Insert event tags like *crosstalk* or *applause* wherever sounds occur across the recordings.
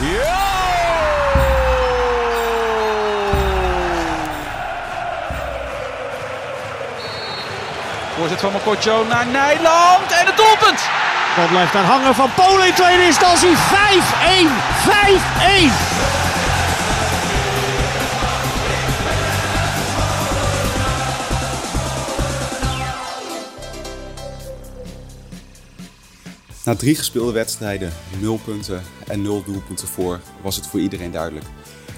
Ja! Van Mokotjo naar Nijland en het doelpunt! Bal blijft daar hangen van Polen in tweede instantie. 5-1. 5-1. Na drie gespeelde wedstrijden, nul punten en nul doelpunten voor, was het voor iedereen duidelijk.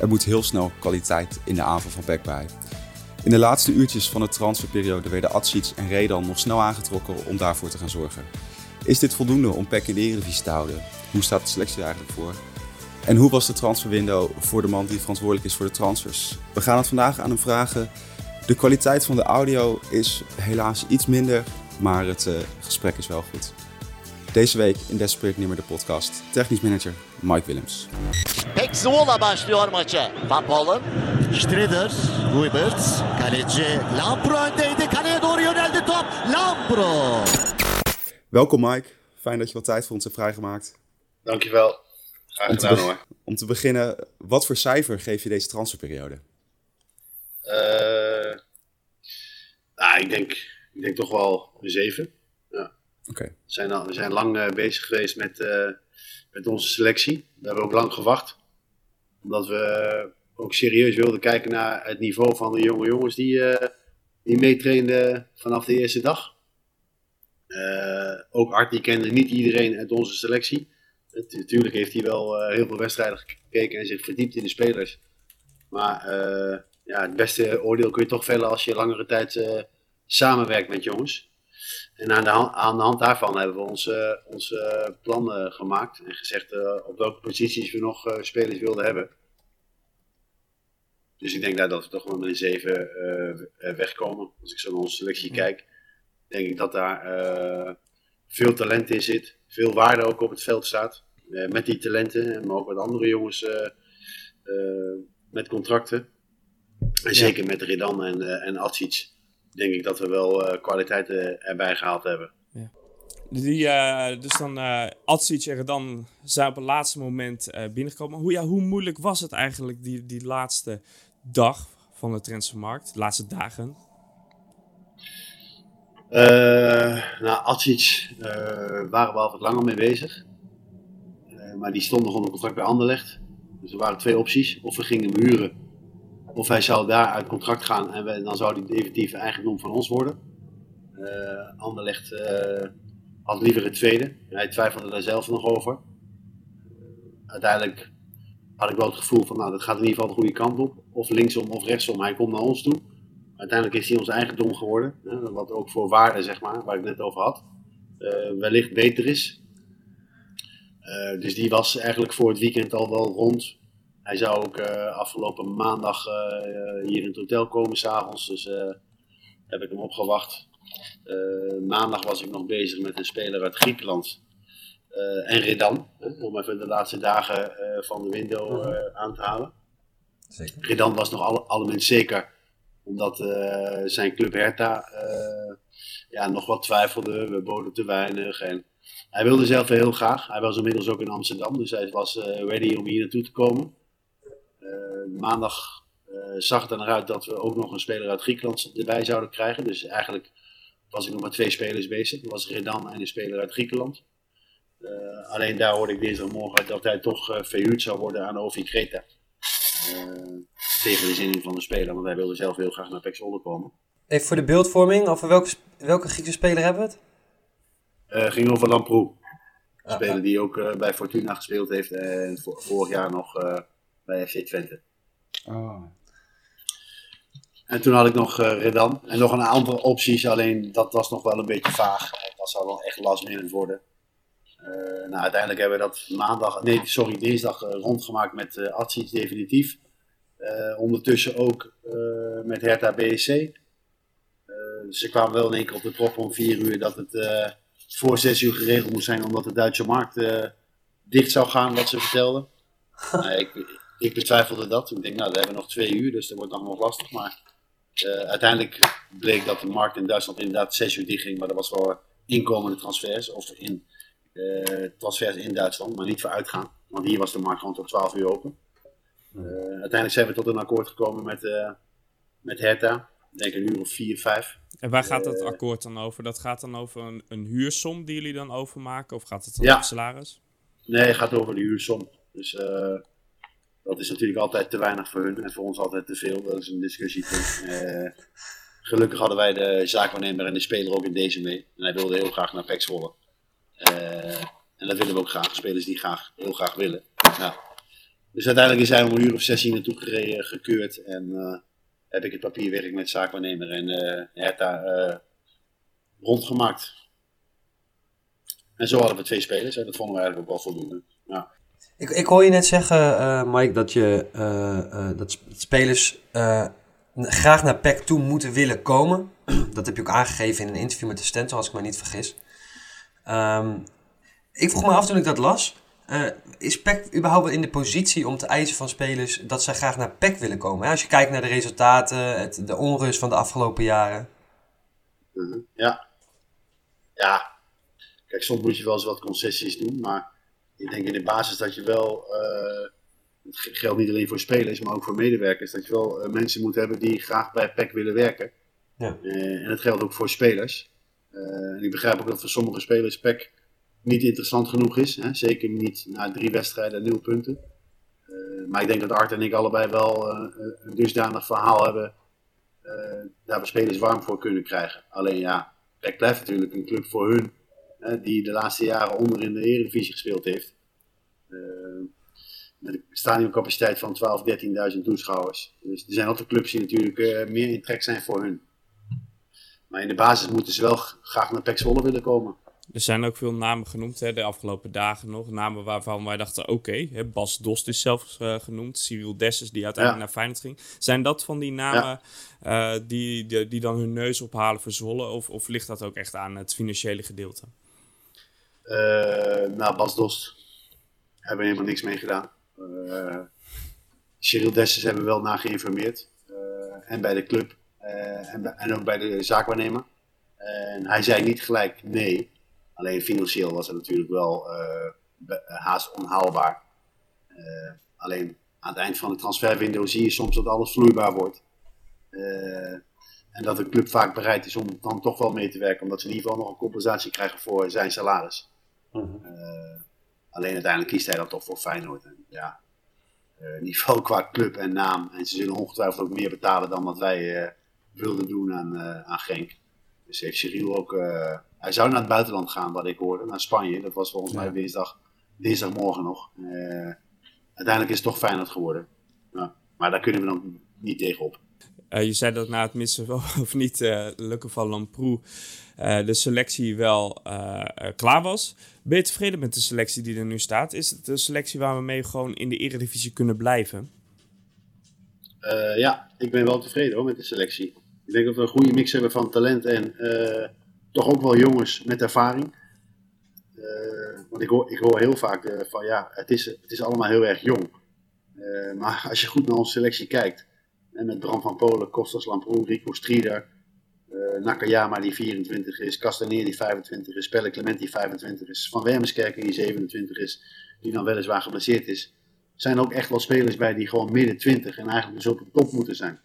Er moet heel snel kwaliteit in de aanval van PEC bij. In de laatste uurtjes van de transferperiode werden Atsic en Redan nog snel aangetrokken om daarvoor te gaan zorgen. Is dit voldoende om PEC in de Eredivisie te houden? Hoe staat de selectie eigenlijk voor? En hoe was de transferwindow voor de man die verantwoordelijk is voor de transfers? We gaan het vandaag aan hem vragen. De kwaliteit van de audio is helaas iets minder, maar het uh, gesprek is wel goed. Deze week in Desperate Nimmer de podcast. Technisch manager Mike Willems. Pek başlıyor maça. Van Polen. Strider. Guibert. Kaleci Lampro öndeydi. Kaleye doğru yöneldi top. Lampro. Welkom Mike. Fijn dat je wat tijd voor ons hebt vrijgemaakt. Dankjewel. Graag Om te, gedaan hoor. om te beginnen, wat voor cijfer geef je deze transferperiode? Eh, nou, ik denk, ik denk toch wel een 7. We zijn, we zijn lang eh, bezig geweest met, eh, met onze selectie. We hebben ook lang gewacht. Omdat we ook serieus wilden kijken naar het niveau van de jonge jongens die, eh, die meetrainden vanaf de eerste dag. Eh, ook Art die kende niet iedereen uit onze selectie. Natuurlijk heeft hij wel eh, heel veel wedstrijden gekeken en zich verdiept in de spelers. Maar eh, ja, het beste oordeel kun je toch vellen als je langere tijd eh, samenwerkt met jongens. En aan de, hand, aan de hand daarvan hebben we ons, eh, ons eh, plan eh, gemaakt en gezegd eh, op welke posities we nog eh, spelers wilden hebben. Dus ik denk daar dat we toch wel met een 7 eh, wegkomen. Als ik zo naar onze selectie kijk, denk ik dat daar veel talent in zit. Veel waarde ook op het veld staat. Met die talenten, maar ook met andere jongens met contracten. En zeker met Redan en, en Atsic denk ik dat we wel eh, kwaliteiten erbij gehaald hebben. Die, eh, dus dan eh Atsic en dan zijn op het laatste moment eh, binnengekomen. Hoe, ja, hoe moeilijk was het eigenlijk die, die laatste dag van de transfermarkt? De laatste dagen? Eh nou, Atsic eh, waren we al wat langer mee bezig. Eh, maar die stond nog onder contract bij Anderlecht. Dus er waren twee opties. Of we gingen hem huren. Of hij zou daar uit contract gaan en dan zou hij definitief eigendom van ons worden. Eh Anderlecht eh, had liever het tweede. Hij twijfelde daar zelf nog over. uiteindelijk had ik wel het gevoel van, nou, dat gaat in ieder geval de goede kant op. Of linksom of rechtsom, hij komt naar ons toe. Uiteindelijk is hij ons eigendom geworden. Hè, wat ook voor waarde, zeg maar, waar ik net over had, eh, wellicht beter is. Dus die was eigenlijk voor het weekend al wel rond. Hij zou ook eh, afgelopen maandag eh, hier in het hotel komen s'avonds. Dus eh, heb ik hem opgewacht. Eh, maandag was ik nog bezig met een speler uit Griekenland. Eh, en Redan. Om even de laatste dagen eh, van de window eh, aan te halen. Zeker. Redan was nog alle, allemaal zeker. Omdat eh, zijn club Hertha eh, ja, nog wat twijfelde. We boden te weinig. En hij wilde zelf heel graag. Hij was inmiddels ook in Amsterdam. Dus hij was eh, ready om hier naartoe te komen. Eh, maandag eh, zag het er naar uit dat we ook nog een speler uit Griekenland erbij zouden krijgen. Dus eigenlijk was ik nog met twee spelers bezig. Dat was Redan en een speler uit Griekenland. Eh, alleen daar hoorde ik dinsdagmorgen dat hij toch verhuurd zou worden aan OV Creta. Eh, tegen de zin van de speler, want hij wilde zelf heel graag naar Pek Zwolle komen. Even voor de beeldvorming, over welke, welke Griekse speler hebben we het? Eh ging over Lamproe. Een Ah, speler ah. die ook bij Fortuna gespeeld heeft en vo- vorig jaar nog bij FC Twente. Oh. En toen had ik nog eh, Redan en nog een aantal opties, alleen dat was nog wel een beetje vaag. Dat zou wel echt last minute worden. Eh, nou, uiteindelijk hebben we dat maandag, nee, sorry, dinsdag eh, rondgemaakt met uh, Atsic definitief. Ondertussen ook met Hertha BSC. Ze kwamen wel in één keer op de prop om vier uur dat het voor zes uur geregeld moest zijn, omdat de Duitse markt dicht zou gaan, wat ze vertelden. *laughs* Ik, ik betwijfelde dat. Ik denk, nou, we hebben nog twee uur, dus dat wordt nog nog lastig. Maar eh, uiteindelijk bleek dat de markt in Duitsland inderdaad zes uur dicht ging, maar dat was voor inkomende transfers of in eh, transfers in Duitsland, maar niet voor uitgaan. Want hier was de markt gewoon tot 12 uur open. Uh, uiteindelijk zijn we tot een akkoord gekomen met, uh, met Hertha. Ik denk een uur of 4, 5. En waar gaat dat akkoord dan over? Dat gaat dan over een, een huursom die jullie dan overmaken? Of gaat het dan ja. over salaris? Nee, het gaat over de huursom. Dus uh, dat is natuurlijk altijd te weinig voor hun en voor ons altijd te veel. Dat is een discussiepunt. Uh, gelukkig hadden wij de zaakwaarnemer en de speler ook in deze mee. En hij wilde heel graag naar PEC Zwolle. Uh, en dat willen we ook graag. Spelers die graag, heel graag willen. Nou, dus uiteindelijk is hij om een uur of zes hier naartoe gereden, gekeurd. En heb ik het papierwerk met zaakwaarnemer en Hertha rondgemaakt. En zo hadden we twee spelers en dat vonden we eigenlijk ook wel voldoende. Ja. Ik, ik hoor je net zeggen, uh, Mike, dat, je, uh, dat spelers graag naar PEC toe moeten willen komen. *clears throat* dat heb je ook aangegeven in een interview met de Stentor, als ik me niet vergis. Um, ik vroeg me af toen ik dat las. is PEC überhaupt in de positie om te eisen van spelers dat zij graag naar PEC willen komen? Als je kijkt naar de resultaten, de onrust van de afgelopen jaren. Mhm. Ja. Ja, Kijk, soms moet je wel eens wat concessies doen, maar ik denk in de basis dat je wel, uh, het geldt niet alleen voor spelers, maar ook voor medewerkers, dat je wel uh, mensen moet hebben die graag bij PEC willen werken. Ja. Uh, en dat geldt ook voor spelers. en ik begrijp ook dat voor sommige spelers PEC niet interessant genoeg is. Hè? Zeker niet na drie wedstrijden en nul punten. maar ik denk dat Art en ik allebei wel een dusdanig verhaal hebben daar we spelers warm voor kunnen krijgen. Alleen ja, PEC blijft natuurlijk een club voor hun die de laatste jaren onder in de Eredivisie gespeeld heeft. Uh, met een stadioncapaciteit van 12, 13.000 toeschouwers. Dus er zijn altijd clubs die natuurlijk uh, meer in trek zijn voor hun. Maar in de basis moeten ze wel graag naar PEC willen komen. Er zijn ook veel namen genoemd hè, de afgelopen dagen nog. Namen waarvan wij dachten, oké, okay, Bas Dost is zelfs uh, genoemd. Cyril Dessus die uiteindelijk naar Feyenoord ging. Zijn dat van die namen ja. uh, die, die, die, dan hun neus ophalen voor Zwolle? Of, of ligt dat ook echt aan het financiële gedeelte? Uh, nou, Bas Dost hebben helemaal niks mee gedaan. Uh, Cyril Dessus hebben we wel naar geïnformeerd. Uh, en bij de club. En, en, ook bij de zaakwaarnemer. En hij zei niet gelijk nee. Alleen financieel was het natuurlijk wel haast onhaalbaar. alleen aan het eind van de transferwindow zie je soms dat alles vloeibaar wordt. En dat de club vaak bereid is om dan toch wel mee te werken, omdat ze in ieder geval nog een compensatie krijgen voor zijn salaris. Uh, alleen uiteindelijk kiest hij dan toch voor Feyenoord. En, ja, uh, niveau qua club en naam. En ze zullen ongetwijfeld ook meer betalen dan wat wij uh, wilden doen aan, aan Genk. Dus heeft Cyril ook. hij zou naar het buitenland gaan, wat ik hoorde, naar Spanje. Dat was volgens ja. mij dinsdag, dinsdagmorgen nog. uiteindelijk is het toch Feyenoord geworden. Maar daar kunnen we dan niet tegenop. Uh, je zei dat na het missen *laughs* of niet uh, lukken van Lamproe uh, de selectie wel klaar was. Ben je tevreden met de selectie die er nu staat? Is het een selectie waar we mee gewoon in de eredivisie kunnen blijven? ja, ik ben wel tevreden hoor, met de selectie. Ik denk dat we een goede mix hebben van talent en toch ook wel jongens met ervaring. want ik hoor, ik hoor heel vaak van ja, het is, het is allemaal heel erg jong. maar als je goed naar onze selectie kijkt, en met Bram van Polen, Kostas Lamproe, Rico Strieder, uh, Nakayama die 24 is, Castaneer die 25 is, Pelle Clement die 25 is, Van Wermeskerken die 27 is, die dan weliswaar geblesseerd is. zijn ook echt wel spelers bij die gewoon midden 20 en eigenlijk dus op de top moeten zijn.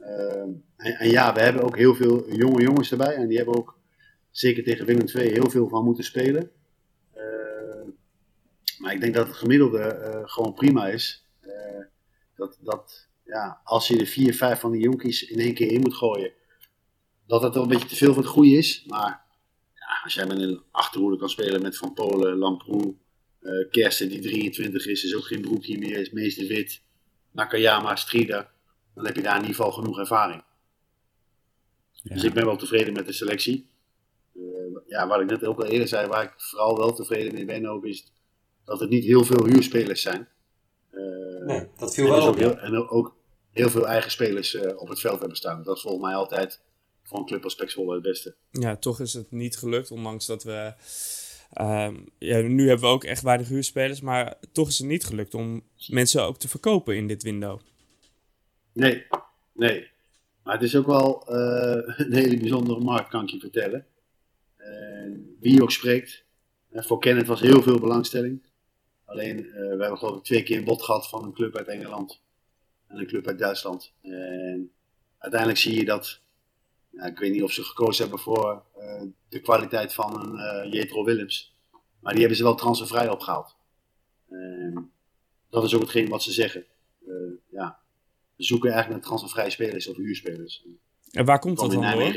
Uh, en, ja, we hebben ook heel veel jonge jongens erbij en die hebben ook zeker tegen Willem II heel veel van moeten spelen. Uh, maar ik denk dat het gemiddelde gewoon prima is. dat, dat, ja, als je de vier, vijf van die jonkies in één keer in moet gooien, dat het wel een beetje te veel van het goede is. Maar ja, als jij met een achterhoede kan spelen met Van Polen, Lamproe, uh, Kersten die 23 is, is ook geen broekje meer, is meester wit, Nakayama, Strida, dan heb je daar in ieder geval genoeg ervaring. Ja. Dus ik ben wel tevreden met de selectie. Uh, ja, wat ik net ook al eerder zei, waar ik vooral wel tevreden mee ben ook, is dat het niet heel veel huurspelers zijn. Uh, nee, dat viel wel op. Heel, en ook heel veel eigen spelers uh, op het veld hebben staan. Dat is volgens mij altijd voor een club als Pek het beste. Ja, toch is het niet gelukt, ondanks dat we... Uh, ja, nu hebben we ook echt weinig huurspelers, maar toch is het niet gelukt om mensen ook te verkopen in dit window. Nee, nee. Maar het is ook wel uh, *laughs* een hele bijzondere markt, kan ik je vertellen. Uh, wie ook spreekt. voor Kenneth was heel veel belangstelling. Alleen, we hebben geloof ik twee keer een bod gehad van een club uit Engeland en een club uit Duitsland. En uiteindelijk zie je dat, ik weet niet of ze gekozen hebben voor uh, de kwaliteit van een uh, Jetro Willems. Maar die hebben ze wel transfervrij opgehaald. En dat is ook hetgeen wat ze zeggen. ja, we zoeken eigenlijk naar transfervrije spelers of huurspelers. En waar komt dat dan door?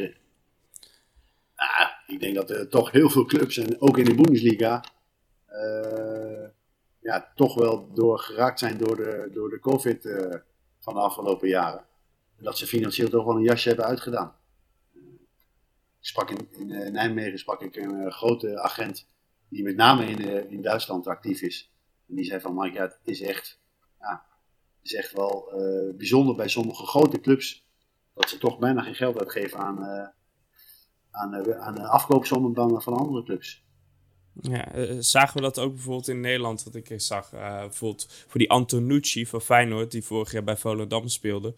Nou, ik denk dat er toch heel veel clubs, en ook in de Bundesliga, uh, ja, toch wel door geraakt zijn door de, door de COVID uh, van de afgelopen jaren. En dat ze financieel toch wel een jasje hebben uitgedaan. Sprak in, in uh, Nijmegen sprak ik een grote agent die met name in, in Duitsland actief is. En die zei van Mike, ja, het is echt, ja, is echt wel bijzonder bij sommige grote clubs dat ze toch bijna geen geld uitgeven aan, aan, aan afkoopsommen dan van andere clubs. Ja, uh, zagen we dat ook bijvoorbeeld in Nederland, wat ik zag. Uh, bijvoorbeeld voor die Antonucci van Feyenoord, die vorig jaar bij Volendam speelde.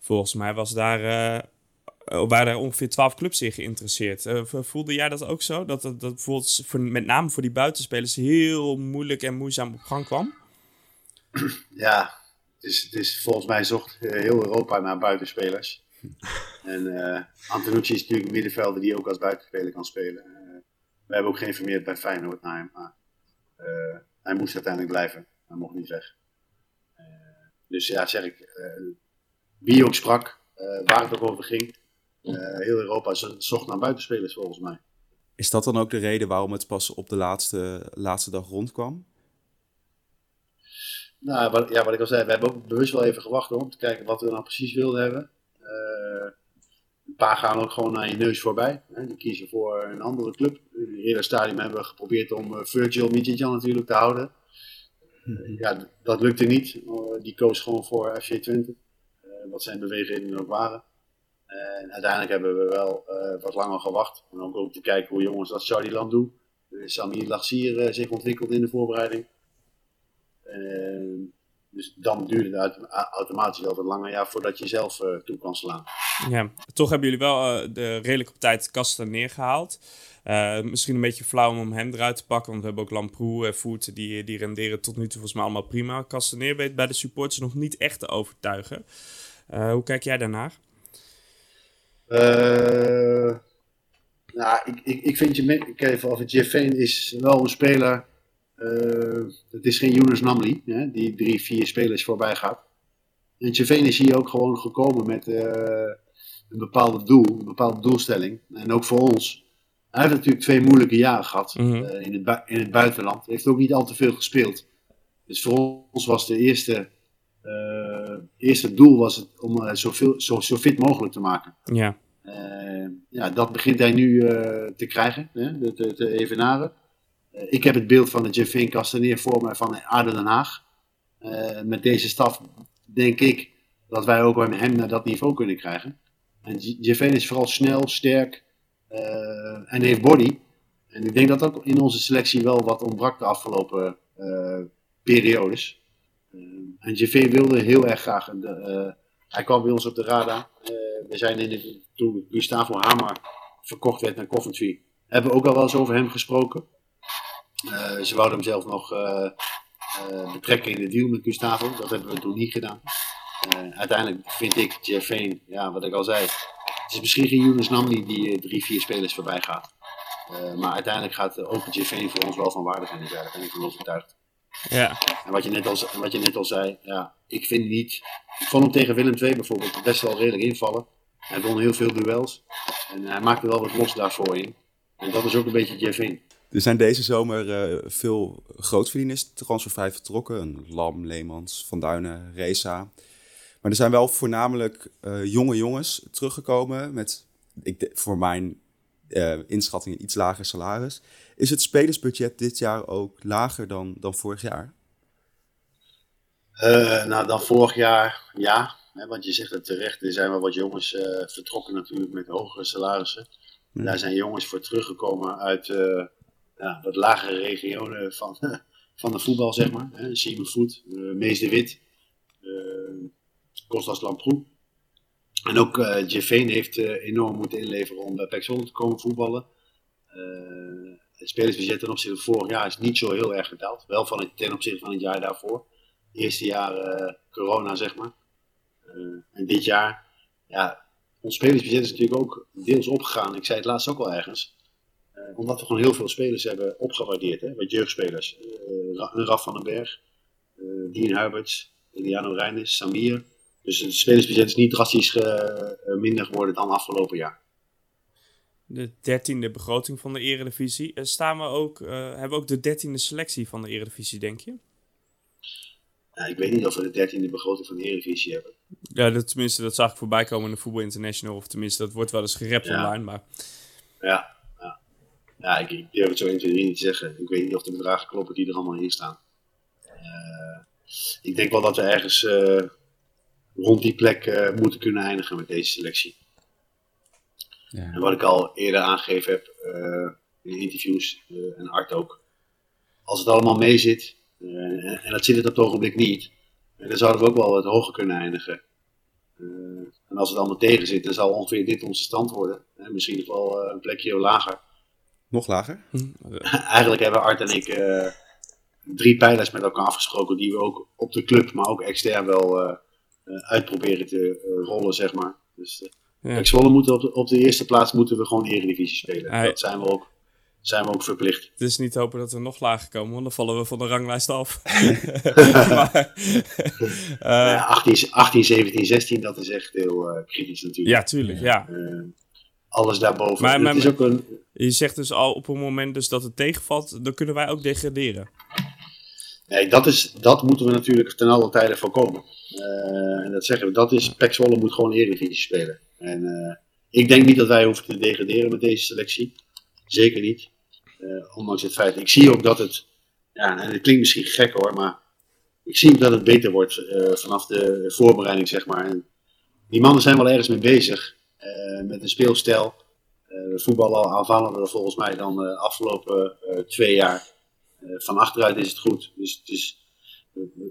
Volgens mij was daar, uh, waren er ongeveer twaalf clubs in geïnteresseerd. voelde jij dat ook zo? Dat dat, dat bijvoorbeeld voor, met name voor die buitenspelers heel moeilijk en moeizaam op gang kwam? Ja, het is, het is volgens mij zocht heel Europa naar buitenspelers. *laughs* en Antonucci is natuurlijk een middenvelder die ook als buitenspeler kan spelen we hebben ook geen vermeerd bij Feyenoord naar hem. Maar uh, hij moest uiteindelijk blijven. Hij mocht niet weg. Uh, dus ja, zeg ik, uh, wie ook sprak, waar het ook over ging. heel Europa zocht naar buitenspelers volgens mij. Is dat dan ook de reden waarom het pas op de laatste, laatste dag rondkwam? Nou, wat, ja, wat ik al zei, we hebben ook bewust wel even gewacht om te kijken wat we nou precies wilden hebben. Een paar gaan ook gewoon naar je neus voorbij. Hè. Die kiezen voor een andere club in het hele stadium hebben we geprobeerd om uh, Virgil Midgetjan natuurlijk te houden. Uh, ja, dat lukte niet. Uh, die koos gewoon voor FC Twente. wat zijn bewegingen ook waren. En uiteindelijk hebben we wel wat langer gewacht. En ook om te kijken hoe jongens als Charlie Landou, Samir Lachsier zich ontwikkeld in de voorbereiding. Dus dan duurde het automatisch wel wat langer ja, voordat je zelf toe kan slaan. Ja, toch hebben jullie wel de redelijk op tijd kasten neergehaald. Uh, misschien een beetje flauw om hem eruit te pakken. Want we hebben ook Lamproe en. Die, die renderen tot nu toe volgens mij allemaal prima. Castaneer weet bij de supporters nog niet echt te overtuigen. Hoe kijk jij daarnaar? Nou, ik, ik, ik vind je... Kijk even of Jeff Veen is wel een speler... het is geen Jonas Namli, hè, die drie, vier spelers voorbij gaat. En Veen is hier ook gewoon gekomen met een bepaalde doel, een bepaalde doelstelling. En ook voor ons hij heeft natuurlijk twee moeilijke jaren gehad mm -hmm. uh, in, het in het buitenland. Hij heeft ook niet al te veel gespeeld. Dus voor ons was de eerste, uh, eerste doel was het om zoveel, zo, zo fit mogelijk te maken. Ja. ja, dat begint hij nu te krijgen, hè, te, te evenaren. Ik heb het beeld van de Jeffin Castaneer voor me van Aarde Den Haag. met deze staf denk ik dat wij ook hem naar dat niveau kunnen krijgen. En Jeffin is vooral snel, sterk, uh, en heeft body. En ik denk dat ook in onze selectie wel wat ontbrak de afgelopen uh, periodes. En wilde heel erg graag. hij kwam bij ons op de radar. we zijn in de, toen Gustavo Hamer verkocht werd naar Coventry. Hebben we ook al wel eens over hem gesproken. Ze wouden hem zelf nog betrekken in de deal met Gustavo. Dat hebben we toen niet gedaan. uiteindelijk vind ik Jeff Veen, ja, wat ik al zei, het is misschien geen Younes Namli die drie, vier spelers voorbij gaat. Maar uiteindelijk gaat uh, Open JV voor ons wel van waarde zijn. Daar ben ik van overtuigd. Ja. En wat je net al, wat je net al zei, ja, ik vind niet. Ik vond hem tegen Willem II bijvoorbeeld best wel redelijk invallen. Hij won heel veel duels. En hij maakte wel wat los daarvoor in. En dat is ook een beetje JV. Er zijn deze zomer uh, veel grootverdieners transfervrij vertrokken. Lam, Leemans, Van Duinen, Reza. Maar er zijn wel voornamelijk uh, jonge jongens teruggekomen met, ik, voor mijn uh, inschatting, een iets lager salaris. Is het spelersbudget dit jaar ook lager dan, dan vorig jaar? Nou, dan vorig jaar ja. Hè, want je zegt het terecht, er zijn wel wat jongens vertrokken natuurlijk met hogere salarissen. Ja. Daar zijn jongens voor teruggekomen uit ja, wat lagere regionen van, *laughs* van de voetbal, zeg maar. Simon Voet, Mees de Wit. Kostas Lamproe. En ook uh, heeft enorm moeten inleveren om bij Pexel te komen voetballen. Het spelersbudget ten opzichte van vorig jaar is niet zo heel erg gedaald. Wel van het, ten opzichte van het jaar daarvoor. Eerste jaar eh, corona, zeg maar. Eh, en dit jaar, ja, ons spelersbudget is natuurlijk ook deels opgegaan. Ik zei het laatst ook al ergens. Uh, omdat we gewoon heel veel spelers hebben opgewaardeerd. Hè? Wat jeugdspelers. Uh, Raf van den Berg, uh, Dean Huberts, Eliano Reinders, Samir. Dus het spelersbudget is niet drastisch minder geworden dan afgelopen jaar. De dertiende begroting van de Eredivisie. Staan we ook, hebben we ook de dertiende selectie van de Eredivisie, denk je? Nou, ik weet niet of we de dertiende begroting van de Eredivisie hebben. Ja, dat, tenminste, dat zag ik voorbij komen in de Voetbal International. Of tenminste, dat wordt wel eens gerept Ja. online. Maar Ja, ja. ik, ik durf het zo 1, 2, 3 niet te zeggen. Ik weet niet of de bedragen kloppen die er allemaal in staan. Eh, ik denk wel dat we ergens eh, rond die plek eh, moeten kunnen eindigen met deze selectie. Ja. En wat ik al eerder aangegeven heb in interviews en Art ook. Als het allemaal mee zit, en, en dat zit het op het ogenblik niet, dan zouden we ook wel wat hoger kunnen eindigen. En als het allemaal tegen zit, dan zal ongeveer dit onze stand worden. Eh, misschien nog wel een plekje lager. Nog lager? *laughs* Eigenlijk hebben Art en ik eh, drie pijlers met elkaar afgesproken, die we ook op de club, maar ook extern wel eh, eh, uitproberen te eh, rollen, zeg maar. Dus eh, Ja. Kijk, Zwolle moet op de, op de eerste plaats moeten we gewoon Eredivisie spelen. Dat zijn we ook, zijn we ook verplicht. het is niet hopen dat we nog lager komen, want dan vallen we van de ranglijst af. *laughs* *laughs* maar, eh, Ja, 18, 18, 17, 16, dat is echt heel eh, kritisch natuurlijk. ja, tuurlijk. Ja. Alles daarboven. Maar- maar- is ook een, Je zegt dus al op het moment dus dat het tegenvalt, dan kunnen wij ook degraderen. Nee, dat, is, dat moeten we natuurlijk ten alle tijde voorkomen. Eh, en dat zeggen we, dat is, Pek Zwolle moet gewoon Eredivisie spelen. En eh, ik denk niet dat wij hoeven te degraderen met deze selectie. Zeker niet. Eh, ondanks het feit, ik zie ook dat het, ja, en het klinkt misschien gek hoor, maar ik zie ook dat het beter wordt vanaf de voorbereiding, zeg maar. En die mannen zijn wel ergens mee bezig, met een speelstijl. Eh we voetballen al aanvallender volgens mij dan de afgelopen eh, twee jaar. Eh, van achteruit is het goed. Dus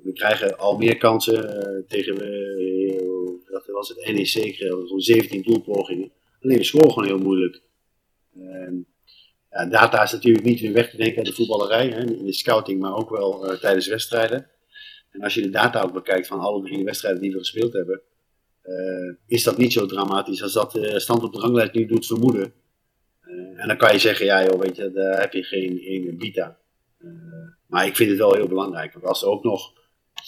we, krijgen al meer kansen eh, tegen, eh, wat was het, NEC, zo'n 17 doelpogingen. Alleen we scoren gewoon heel moeilijk. Ehm, data is natuurlijk niet weer weg te denken uit de voetballerij, hè, in de scouting, maar ook wel eh, tijdens wedstrijden. En als je de data ook bekijkt van alle drie wedstrijden die we gespeeld hebben, eh, is dat niet zo dramatisch als dat de stand op de ranglijst nu doet vermoeden. Eh, en dan kan je zeggen, ja joh, weet je, daar heb je geen ene bita. Eh, maar ik vind het wel heel belangrijk. Want als er ook nog,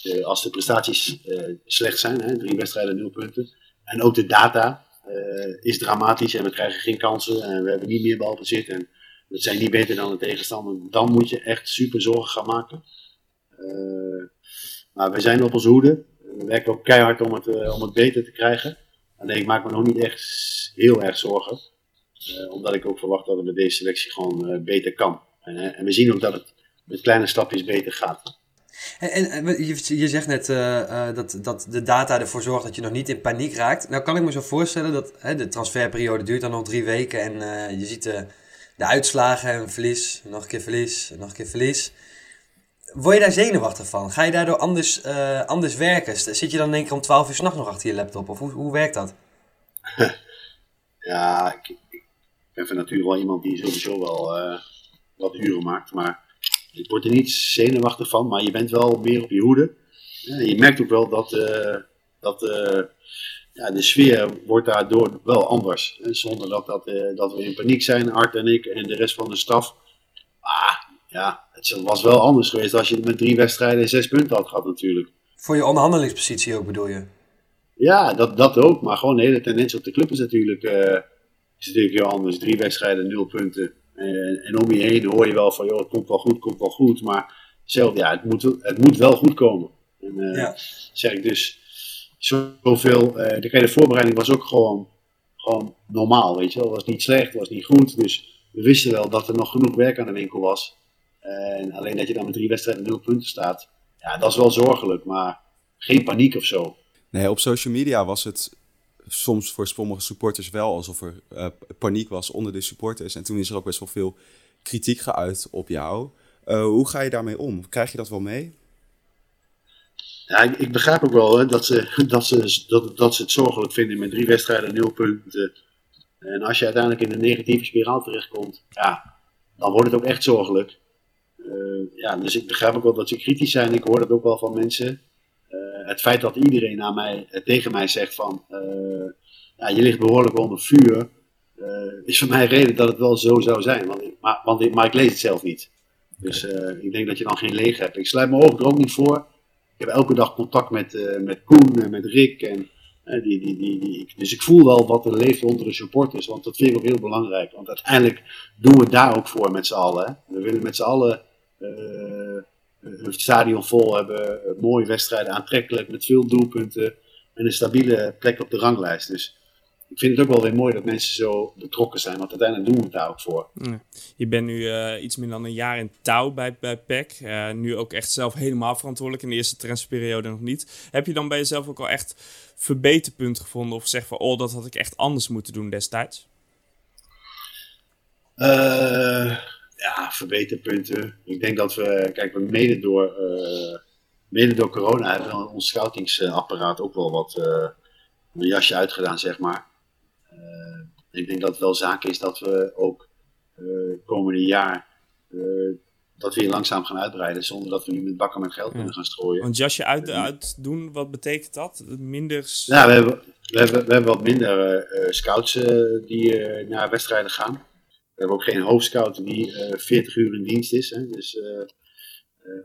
eh, als de prestaties eh, slecht zijn, hè, drie wedstrijden, nul punten. En ook de data eh, is dramatisch en we krijgen geen kansen en we hebben niet meer balbezit. En we zijn niet beter dan de tegenstander. Dan moet je echt super zorgen gaan maken. Eh, maar we zijn op onze hoede. We werken ook keihard om het, eh, om het beter te krijgen. Alleen ik maak me nog niet echt heel erg zorgen. Eh, omdat ik ook verwacht dat het met deze selectie gewoon eh, beter kan. En, en we zien ook dat het met kleine stapjes beter gaat. En, en, je, zegt net dat, dat de data ervoor zorgt dat je nog niet in paniek raakt. Nou kan ik me zo voorstellen dat hè, de transferperiode duurt dan nog drie weken en je ziet de, de uitslagen en verlies, nog een keer verlies, nog een keer verlies. Word je daar zenuwachtig van? Ga je daardoor anders, eh, anders werken? Zit je dan denk ik om 12 uur s'nachts nog achter je laptop? Of hoe, hoe werkt dat? *laughs* Ja, ik, ben van nature wel iemand die sowieso wel eh, wat uren maakt. Maar ik word er niet zenuwachtig van, maar je bent wel meer op je hoede. Je merkt ook wel dat, eh, dat ja, de sfeer wordt daardoor wel anders. hè. Zonder dat, dat, dat we in paniek zijn, Art en ik en de rest van de staf. Maar ja, het was wel anders geweest als je met drie wedstrijden zes punten had gehad natuurlijk. Voor je onderhandelingspositie ook bedoel je? Ja, dat, dat ook. Maar gewoon de hele tendens op de club is natuurlijk, eh, is natuurlijk heel anders. Drie wedstrijden, nul punten. En, en om je heen hoor je wel van, joh, het komt wel goed, het komt wel goed. Maar zelf, ja, het moet, het moet wel goed komen. En eh, Ja. zeg ik dus, zoveel, eh de hele voorbereiding was ook gewoon, gewoon normaal, weet je wel. Het was niet slecht, het was niet goed. Dus we wisten wel dat er nog genoeg werk aan de winkel was. En alleen dat je dan met drie wedstrijden nul punten staat, ja, dat is wel zorgelijk. Maar geen paniek of zo. Nee, op social media was het soms voor sommige supporters wel alsof er eh, paniek was onder de supporters. En toen is er ook best wel veel kritiek geuit op jou. Eh, hoe ga je daarmee om? Krijg je dat wel mee? Ja, ik, ik begrijp ook wel hè, dat, ze, *laughs* dat, ze, dat, dat ze het zorgelijk vinden met drie wedstrijden, nul punten. En als je uiteindelijk in een negatieve spiraal terechtkomt, ja, dan wordt het ook echt zorgelijk. Ja, dus ik begrijp ook wel dat ze kritisch zijn. Ik hoor dat ook wel van mensen. het feit dat iedereen naar mij, tegen mij zegt van, ja, je ligt behoorlijk onder vuur, is voor mij reden dat het wel zo zou zijn. Want maar, want ik, lees het zelf niet. Dus ik denk dat je dan geen leeg hebt. Ik sluit mijn ogen er ook niet voor. Ik heb elke dag contact met, met Koen en met Rick en die, die, die, die, dus ik voel wel wat er leeft onder de supporters, want dat vind ik ook heel belangrijk. Want uiteindelijk doen we het daar ook voor met z'n allen. Hè. We willen met z'n allen het stadion vol hebben, mooie wedstrijden, aantrekkelijk, met veel doelpunten en een stabiele plek op de ranglijst. Dus ik vind het ook wel weer mooi dat mensen zo betrokken zijn, want uiteindelijk doen we het daar ook voor. Je bent nu uh, iets meer dan een jaar in touw bij, bij PEC. Uh, nu ook echt zelf helemaal verantwoordelijk, in de eerste transferperiode nog niet. Heb je dan bij jezelf ook al echt verbeterpunt gevonden of zeg van, oh, dat had ik echt anders moeten doen destijds? Uh, ja, verbeterpunten. Ik denk dat we, kijk, we mede door, mede door corona hebben we ons scoutingsapparaat ook wel wat een jasje uitgedaan, zeg maar. Uh, ik denk dat het wel zaak is dat we ook uh, komende jaar uh, dat we hier langzaam gaan uitbreiden zonder dat we nu met bakken met geld kunnen gaan strooien. Want jasje uit, uitdoen, wat betekent dat? Minder... Ja, we hebben, we hebben, we hebben wat minder scouts die naar wedstrijden gaan. We hebben ook geen hoofdscout die 40 uur in dienst is. Hè. Dus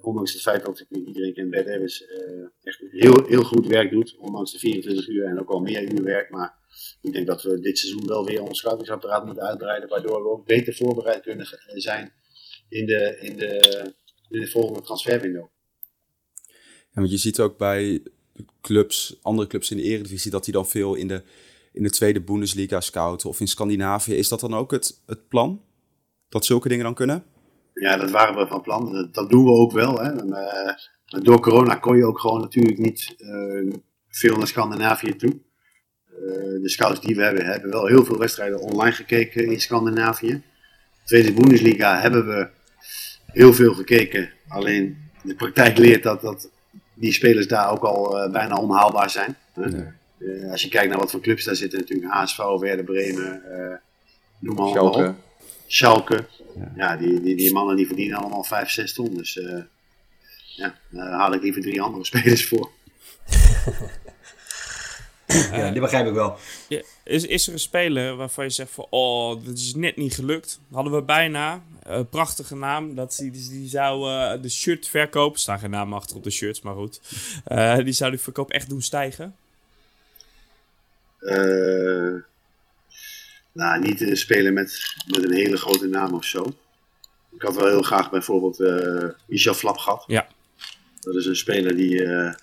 ondanks het feit dat ik iedereen ken, Bert Evans echt heel, heel goed werk doet. Ondanks de 24 uur en ook al meer uur werk. Maar ik denk dat we dit seizoen wel weer ons scoutingsapparaat moeten uitbreiden. Waardoor we ook beter voorbereid kunnen zijn in de, in de, in de volgende transferwindow. Want je ziet ook bij clubs, andere clubs in de Eredivisie, dat die dan veel in de, in de tweede Bundesliga scouten of in Scandinavië. Is dat dan ook het, het plan? Dat zulke dingen dan kunnen? Ja, dat waren we van plan. Dat, doen we ook wel. Hè. En, uh, door corona kon je ook gewoon natuurlijk niet uh, veel naar Scandinavië toe. Uh, de scouts die we hebben, hebben wel heel veel wedstrijden online gekeken in Scandinavië. Tweede Bundesliga hebben we heel veel gekeken. Alleen de praktijk leert dat, dat die spelers daar ook al bijna onhaalbaar zijn. Nee. Als je kijkt naar wat voor clubs daar zitten, natuurlijk HSV, Werder Bremen, noem maar op. Schalke. Ja, die, die, die mannen die verdienen allemaal 5, 6 ton. Dus uh, ja, daar haal ik liever drie andere *laughs* spelers voor. ja, die begrijp ik wel. Ja, is, is er een speler waarvan je zegt van, oh, dat is net niet gelukt. Hadden we bijna. Uh, prachtige naam. Dat die, die zou uh, de shirt verkoop, staan geen naam achter op de shirts, maar goed. Uh, die zou de verkoop echt doen stijgen? Nou, niet uh, spelen met, met een hele grote naam of zo. Ik had wel heel graag bijvoorbeeld uh, Michel Flap gehad. Ja. Dat is een speler die, uh,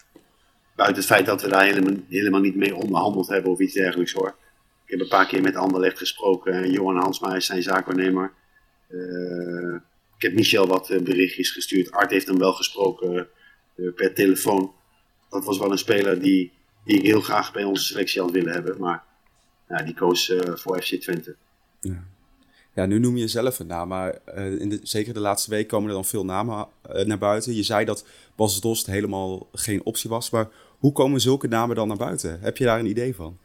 buiten het feit dat we daar helemaal, helemaal niet mee onderhandeld hebben of iets dergelijks hoor. Ik heb een paar keer met Anderlecht gesproken. Johan Hansma is zijn zaakwaarnemer. ik heb Michel wat berichtjes gestuurd. Art heeft hem wel gesproken per telefoon. Dat was wel een speler die, die ik heel graag bij onze selectie had willen hebben. Maar ja, die koos uh, voor FC Twente. Ja. ja, nu noem je zelf een naam, maar uh, in de, zeker de laatste week komen er dan veel namen uh, naar buiten. Je zei dat Bas Dost helemaal geen optie was, maar hoe komen zulke namen dan naar buiten? Heb je daar een idee van?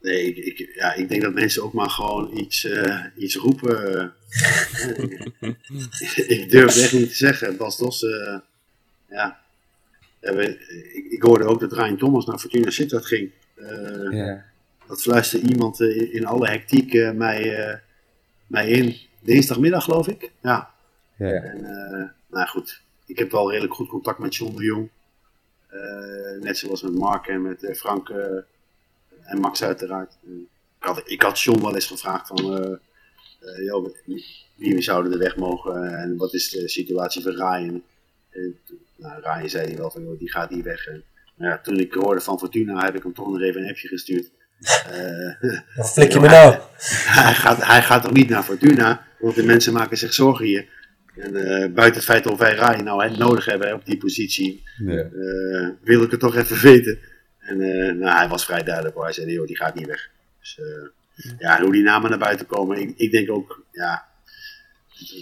Nee, ik, ik ja, ik denk dat mensen ook maar gewoon iets, iets roepen. *laughs* ik durf het echt niet te zeggen. Bas Dos, ja. Ik, ik, hoorde ook dat Ryan Thomas naar Fortuna Sittard ging. ja dat fluisterde iemand eh, in alle hectiek eh, mij, eh, mij in. Dinsdagmiddag geloof ik. Ja. ja. En, nou goed, ik heb wel redelijk goed contact met John de Jong. net zoals met Mark en met Frank en Max uiteraard. ik, had, ik had John wel eens gevraagd van... Joh, wie zouden de weg mogen en wat is de situatie van Ryan? Nou, Ryan zei wel van, joh, die gaat niet weg. En, nou ja, toen ik hoorde van Fortuna heb ik hem toch nog even een appje gestuurd. Uh, *laughs* Wat flik je *laughs* me nou? Hij, gaat, hij gaat toch niet naar Fortuna, want de mensen maken zich zorgen hier. En uh, buiten het feit of wij Rai nou nodig hebben op die positie, ja. uh, wil ik het toch even weten. En nou, hij was vrij duidelijk hoor. Hij zei, joh, die gaat niet weg. Dus ja, hoe die namen naar buiten komen, ik, ik, denk ook, ja,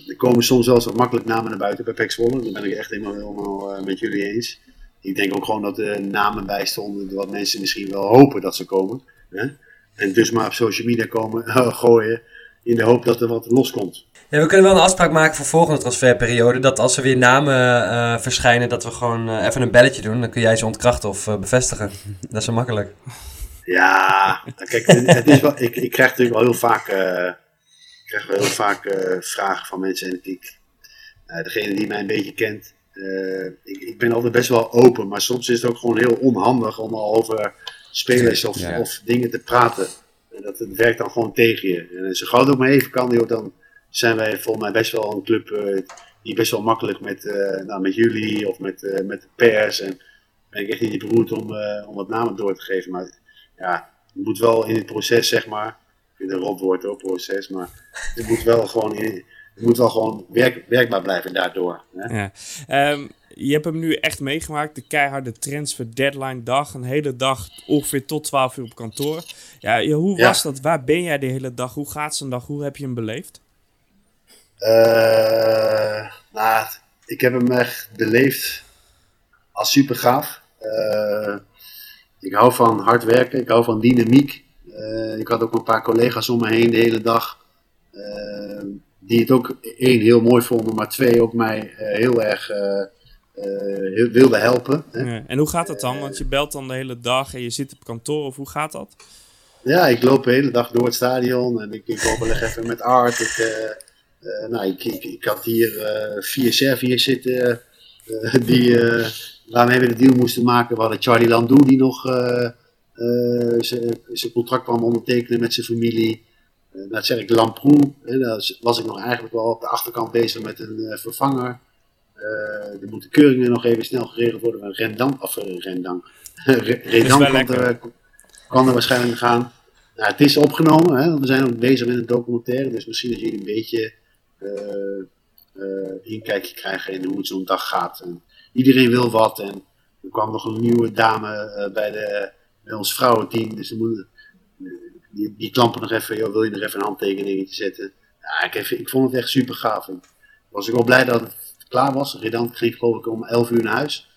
er komen soms wel wat makkelijk namen naar buiten bij Pek Zwolle. Daar ben ik echt helemaal, helemaal met jullie eens. Ik denk ook gewoon dat er namen bij stonden, wat mensen misschien wel hopen dat ze komen. Hè? En dus maar op social media komen uh, *laughs* gooien. in de hoop dat er wat loskomt. Ja, we kunnen wel een afspraak maken voor volgende transferperiode. Dat als er weer namen uh, verschijnen, dat we gewoon uh, even een belletje doen. Dan kun jij ze ontkrachten of uh, bevestigen. *laughs* Dat is wel makkelijk. Ja, kijk, het is wel, ik, ik krijg natuurlijk wel heel vaak, krijg wel heel vaak vragen van mensen. En ik, degene die mij een beetje kent, ik, ik ben altijd best wel open. Maar soms is het ook gewoon heel onhandig om al over spelers of, ja. of dingen te praten. En dat het werkt dan gewoon tegen je. En zo gauw het ook maar even kan, joh, dan zijn wij volgens mij best wel een club uh, die best wel makkelijk met, uh, nou, met jullie of met, uh, met de pers. En ben ik echt niet beroerd om, om wat namen door te geven. Maar ja, het moet wel in het proces, zeg maar. Ik vind een rotwoord ook, proces. Maar het moet wel gewoon, in, het moet wel gewoon werk, werkbaar blijven daardoor. Hè? Ja. Um, je hebt hem nu echt meegemaakt. De keiharde transfer deadline dag. Een hele dag ongeveer tot 12 uur op kantoor. Ja, hoe was dat? Waar ben jij de hele dag? Hoe gaat zijn dag? Hoe heb je hem beleefd? Uh, nou, ik heb hem echt beleefd als super gaaf. Uh, ik hou van hard werken, ik hou van dynamiek. Uh, ik had ook een paar collega's om me heen de hele dag. die het ook één heel mooi vonden, maar twee ook mij heel erg heel, wilden helpen. Ja, en hoe gaat dat dan? Want je belt dan de hele dag en je zit op kantoor, of hoe gaat dat? Ja, ik loop de hele dag door het stadion en ik, ik overleg even met Art. Ik, nou, ik, ik, ik, had hier vier Serviërs zitten die, waarmee we de deal moesten maken. We hadden Charlie Landou die nog zijn contract kwam ondertekenen met zijn familie. Uh, dat zeg ik Lamproe. Daar was ik nog eigenlijk wel op de achterkant bezig met een vervanger. er moeten keuringen nog even snel geregeld worden. Van Rendang, of Rendang. Redang kan er, kan er waarschijnlijk gaan. Nou, het is opgenomen, hè, we zijn ook bezig met een documentaire, dus misschien dat jullie een beetje uh, uh, inkijkje krijgen in hoe het zo'n dag gaat. En iedereen wil wat en er kwam nog een nieuwe dame uh, bij, de, bij ons vrouwenteam, dus moeten, die, die klampen nog even, joh, wil je nog even een handtekening zetten? Ja, ik, even, ik vond het echt super gaaf. En was ik wel blij dat het klaar was. Redant ging geloof ik om 11 uur naar huis.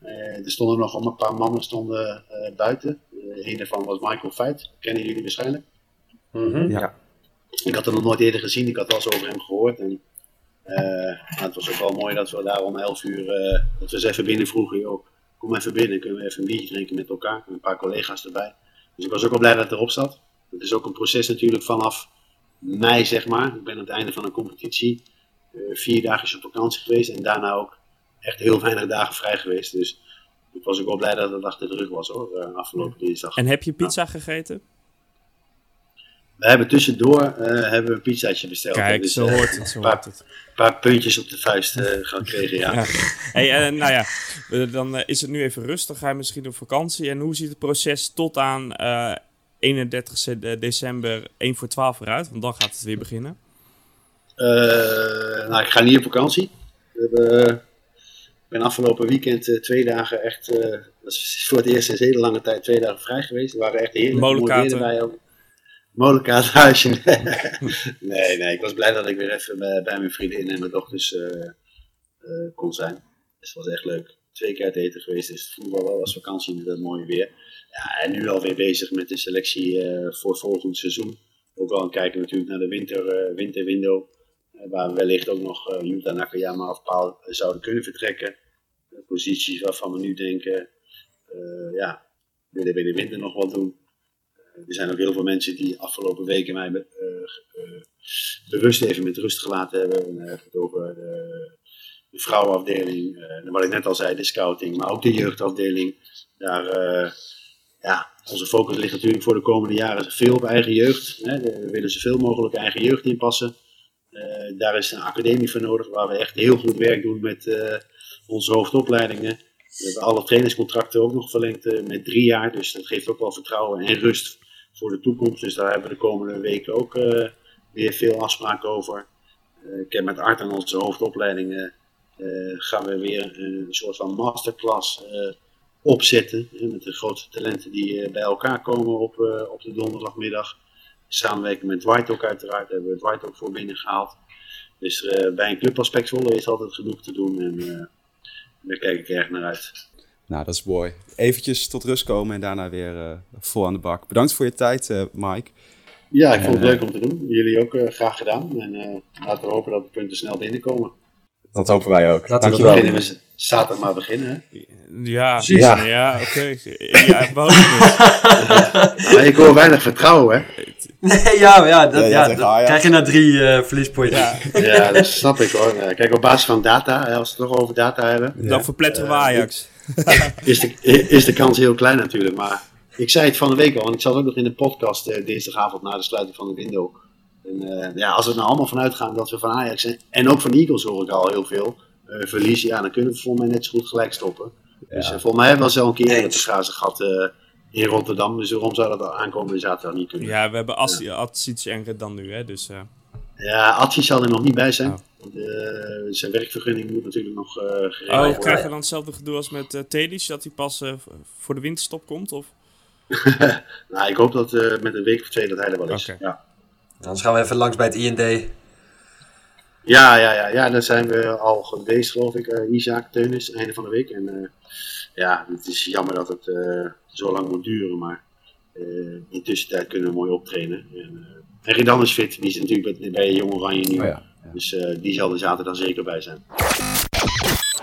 er stonden nog een paar mannen stonden, buiten. een daarvan was Michael Feit, kennen jullie waarschijnlijk. Mm -hmm. Ja. Ik had hem nog nooit eerder gezien, ik had wel eens over hem gehoord. En, uh, het was ook wel mooi dat we daar om 11 uur, uh, dat we eens even binnen vroegen, joh, kom even binnen, kunnen we even een biertje drinken met elkaar, met een paar collega's erbij. Dus ik was ook wel blij dat het erop zat. Het is ook een proces natuurlijk vanaf mei, zeg maar. Ik ben aan het einde van een competitie uh, vier dagen op vakantie geweest en daarna ook echt heel weinig dagen vrij geweest. Dus ik was ook wel blij dat het achter de rug was hoor, afgelopen dinsdag. En heb je pizza gegeten? We hebben tussendoor uh, hebben we een pizzaatje besteld. Kijk, dus, zo hoort het. Zo paar, hoort het. Een paar puntjes op de vuist uh, gaan kregen, ja. *laughs* ja. Hey, nou ja, dan is het nu even rustig. Ga je misschien op vakantie. En hoe ziet het proces tot aan 31 december 1 voor 12 eruit? Want dan gaat het weer beginnen. nou, ik ga niet op vakantie. ik ben afgelopen weekend twee dagen echt... dat is voor het eerst sinds hele lange tijd twee dagen vrij geweest. We waren echt heerlijk. Molenkaten. Wij ook molenkaarthuisje. *laughs* nee, nee, ik was blij dat ik weer even bij, bij mijn vriendin en mijn dochters uh, uh, kon zijn. Dus het was echt leuk. Twee keer uit eten geweest, dus het voetbal wel als vakantie met dat mooie weer. Ja, en nu alweer bezig met de selectie uh, voor volgend seizoen. Ook aan kijken natuurlijk naar de winter, winterwindow. waar we wellicht ook nog Yuta Nakayama of Paul zouden kunnen vertrekken. posities waarvan we nu denken, ja, willen we de winter nog wat doen er zijn ook heel veel mensen die afgelopen weken mij uh, uh, bewust even met rust gelaten hebben. Heb ik het over de, de vrouwenafdeling, wat ik net al zei, de scouting, maar ook de jeugdafdeling. Daar, ja, onze focus ligt natuurlijk voor de komende jaren veel op eigen jeugd. Hè. We willen zoveel mogelijk eigen jeugd inpassen. daar is een academie voor nodig waar we echt heel goed werk doen met onze hoofdopleidingen. We hebben alle trainingscontracten ook nog verlengd met drie jaar. Dus dat geeft ook wel vertrouwen en rust voor de toekomst. Dus daar hebben we de komende weken ook uh, weer veel afspraken over. Uh, ik heb met Art en onze hoofdopleidingen uh, gaan we weer een soort van masterclass opzetten. met de grote talenten die bij elkaar komen op, op de donderdagmiddag. Samenwerken met Dwight ook uiteraard, hebben we Dwight ook voor binnen gehaald. Dus bij een club als is altijd genoeg te doen en daar kijk ik erg naar uit. Nou, dat is mooi. Eventjes tot rust komen en daarna weer uh, vol aan de bak. Bedankt voor je tijd, uh, Mike. Ja, ik vond het leuk om te doen. Jullie ook uh, graag gedaan. En uh, laten we hopen dat de punten snel binnenkomen. Dat hopen wij ook. Laten we beginnen zaterdag maar beginnen. Hè? Ja, ja, ja oké. Okay. Ja, *laughs* maar ik hoor weinig vertrouwen, hè? *laughs* Nee, ja, ja, dat, ja, dat krijg je na drie uh, verliespunten. Ja. ja, dat snap ik hoor. Kijk, op basis van data, als we het toch over data hebben. Dan verpletteren we Ajax. *laughs* is, de, is de kans heel klein natuurlijk, maar ik zei het van de week al, en ik zat ook nog in de podcast uh, dinsdagavond na de sluiting van de window. En, uh, ja, als we er nou allemaal vanuit gaan dat we van Ajax en, en ook van Eagles hoor ik al heel veel uh, verliezen, ja, dan kunnen we volgens mij net zo goed gelijk stoppen. Ja. Dus volgens mij hebben we al een keer het schaarse gehad in Rotterdam, dus waarom zou dat aankomende zaterdag niet kunnen? Ja, we hebben Atsic ja. en dan nu, hè, dus... Ja, Atsic zal er nog niet bij zijn. Oh. zijn werkvergunning moet natuurlijk nog geregeld worden. Oh, krijg je dan hetzelfde gedoe als met uh, Tedis, dat hij pas voor de winterstop komt? Of? *laughs* nou, ik hoop dat uh, met een week of twee dat hij er wel is. Okay. Ja. Dan gaan we even langs bij het IND. Ja, ja, ja, ja, daar zijn we al geweest, geloof ik. Uh, Isaac, Teunis, einde van de week. En uh, ja, het is jammer dat het zo lang moet duren, maar in tussentijd kunnen we mooi optrainen. En, en Redan is fit, die is natuurlijk bij, bij Jong Oranje nu. Oh ja, ja. Dus die zal er zaterdag zeker bij zijn.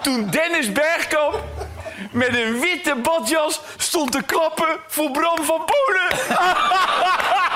Toen Dennis Bergkamp met een witte badjas stond te klappen voor Bram van Polen. *laughs*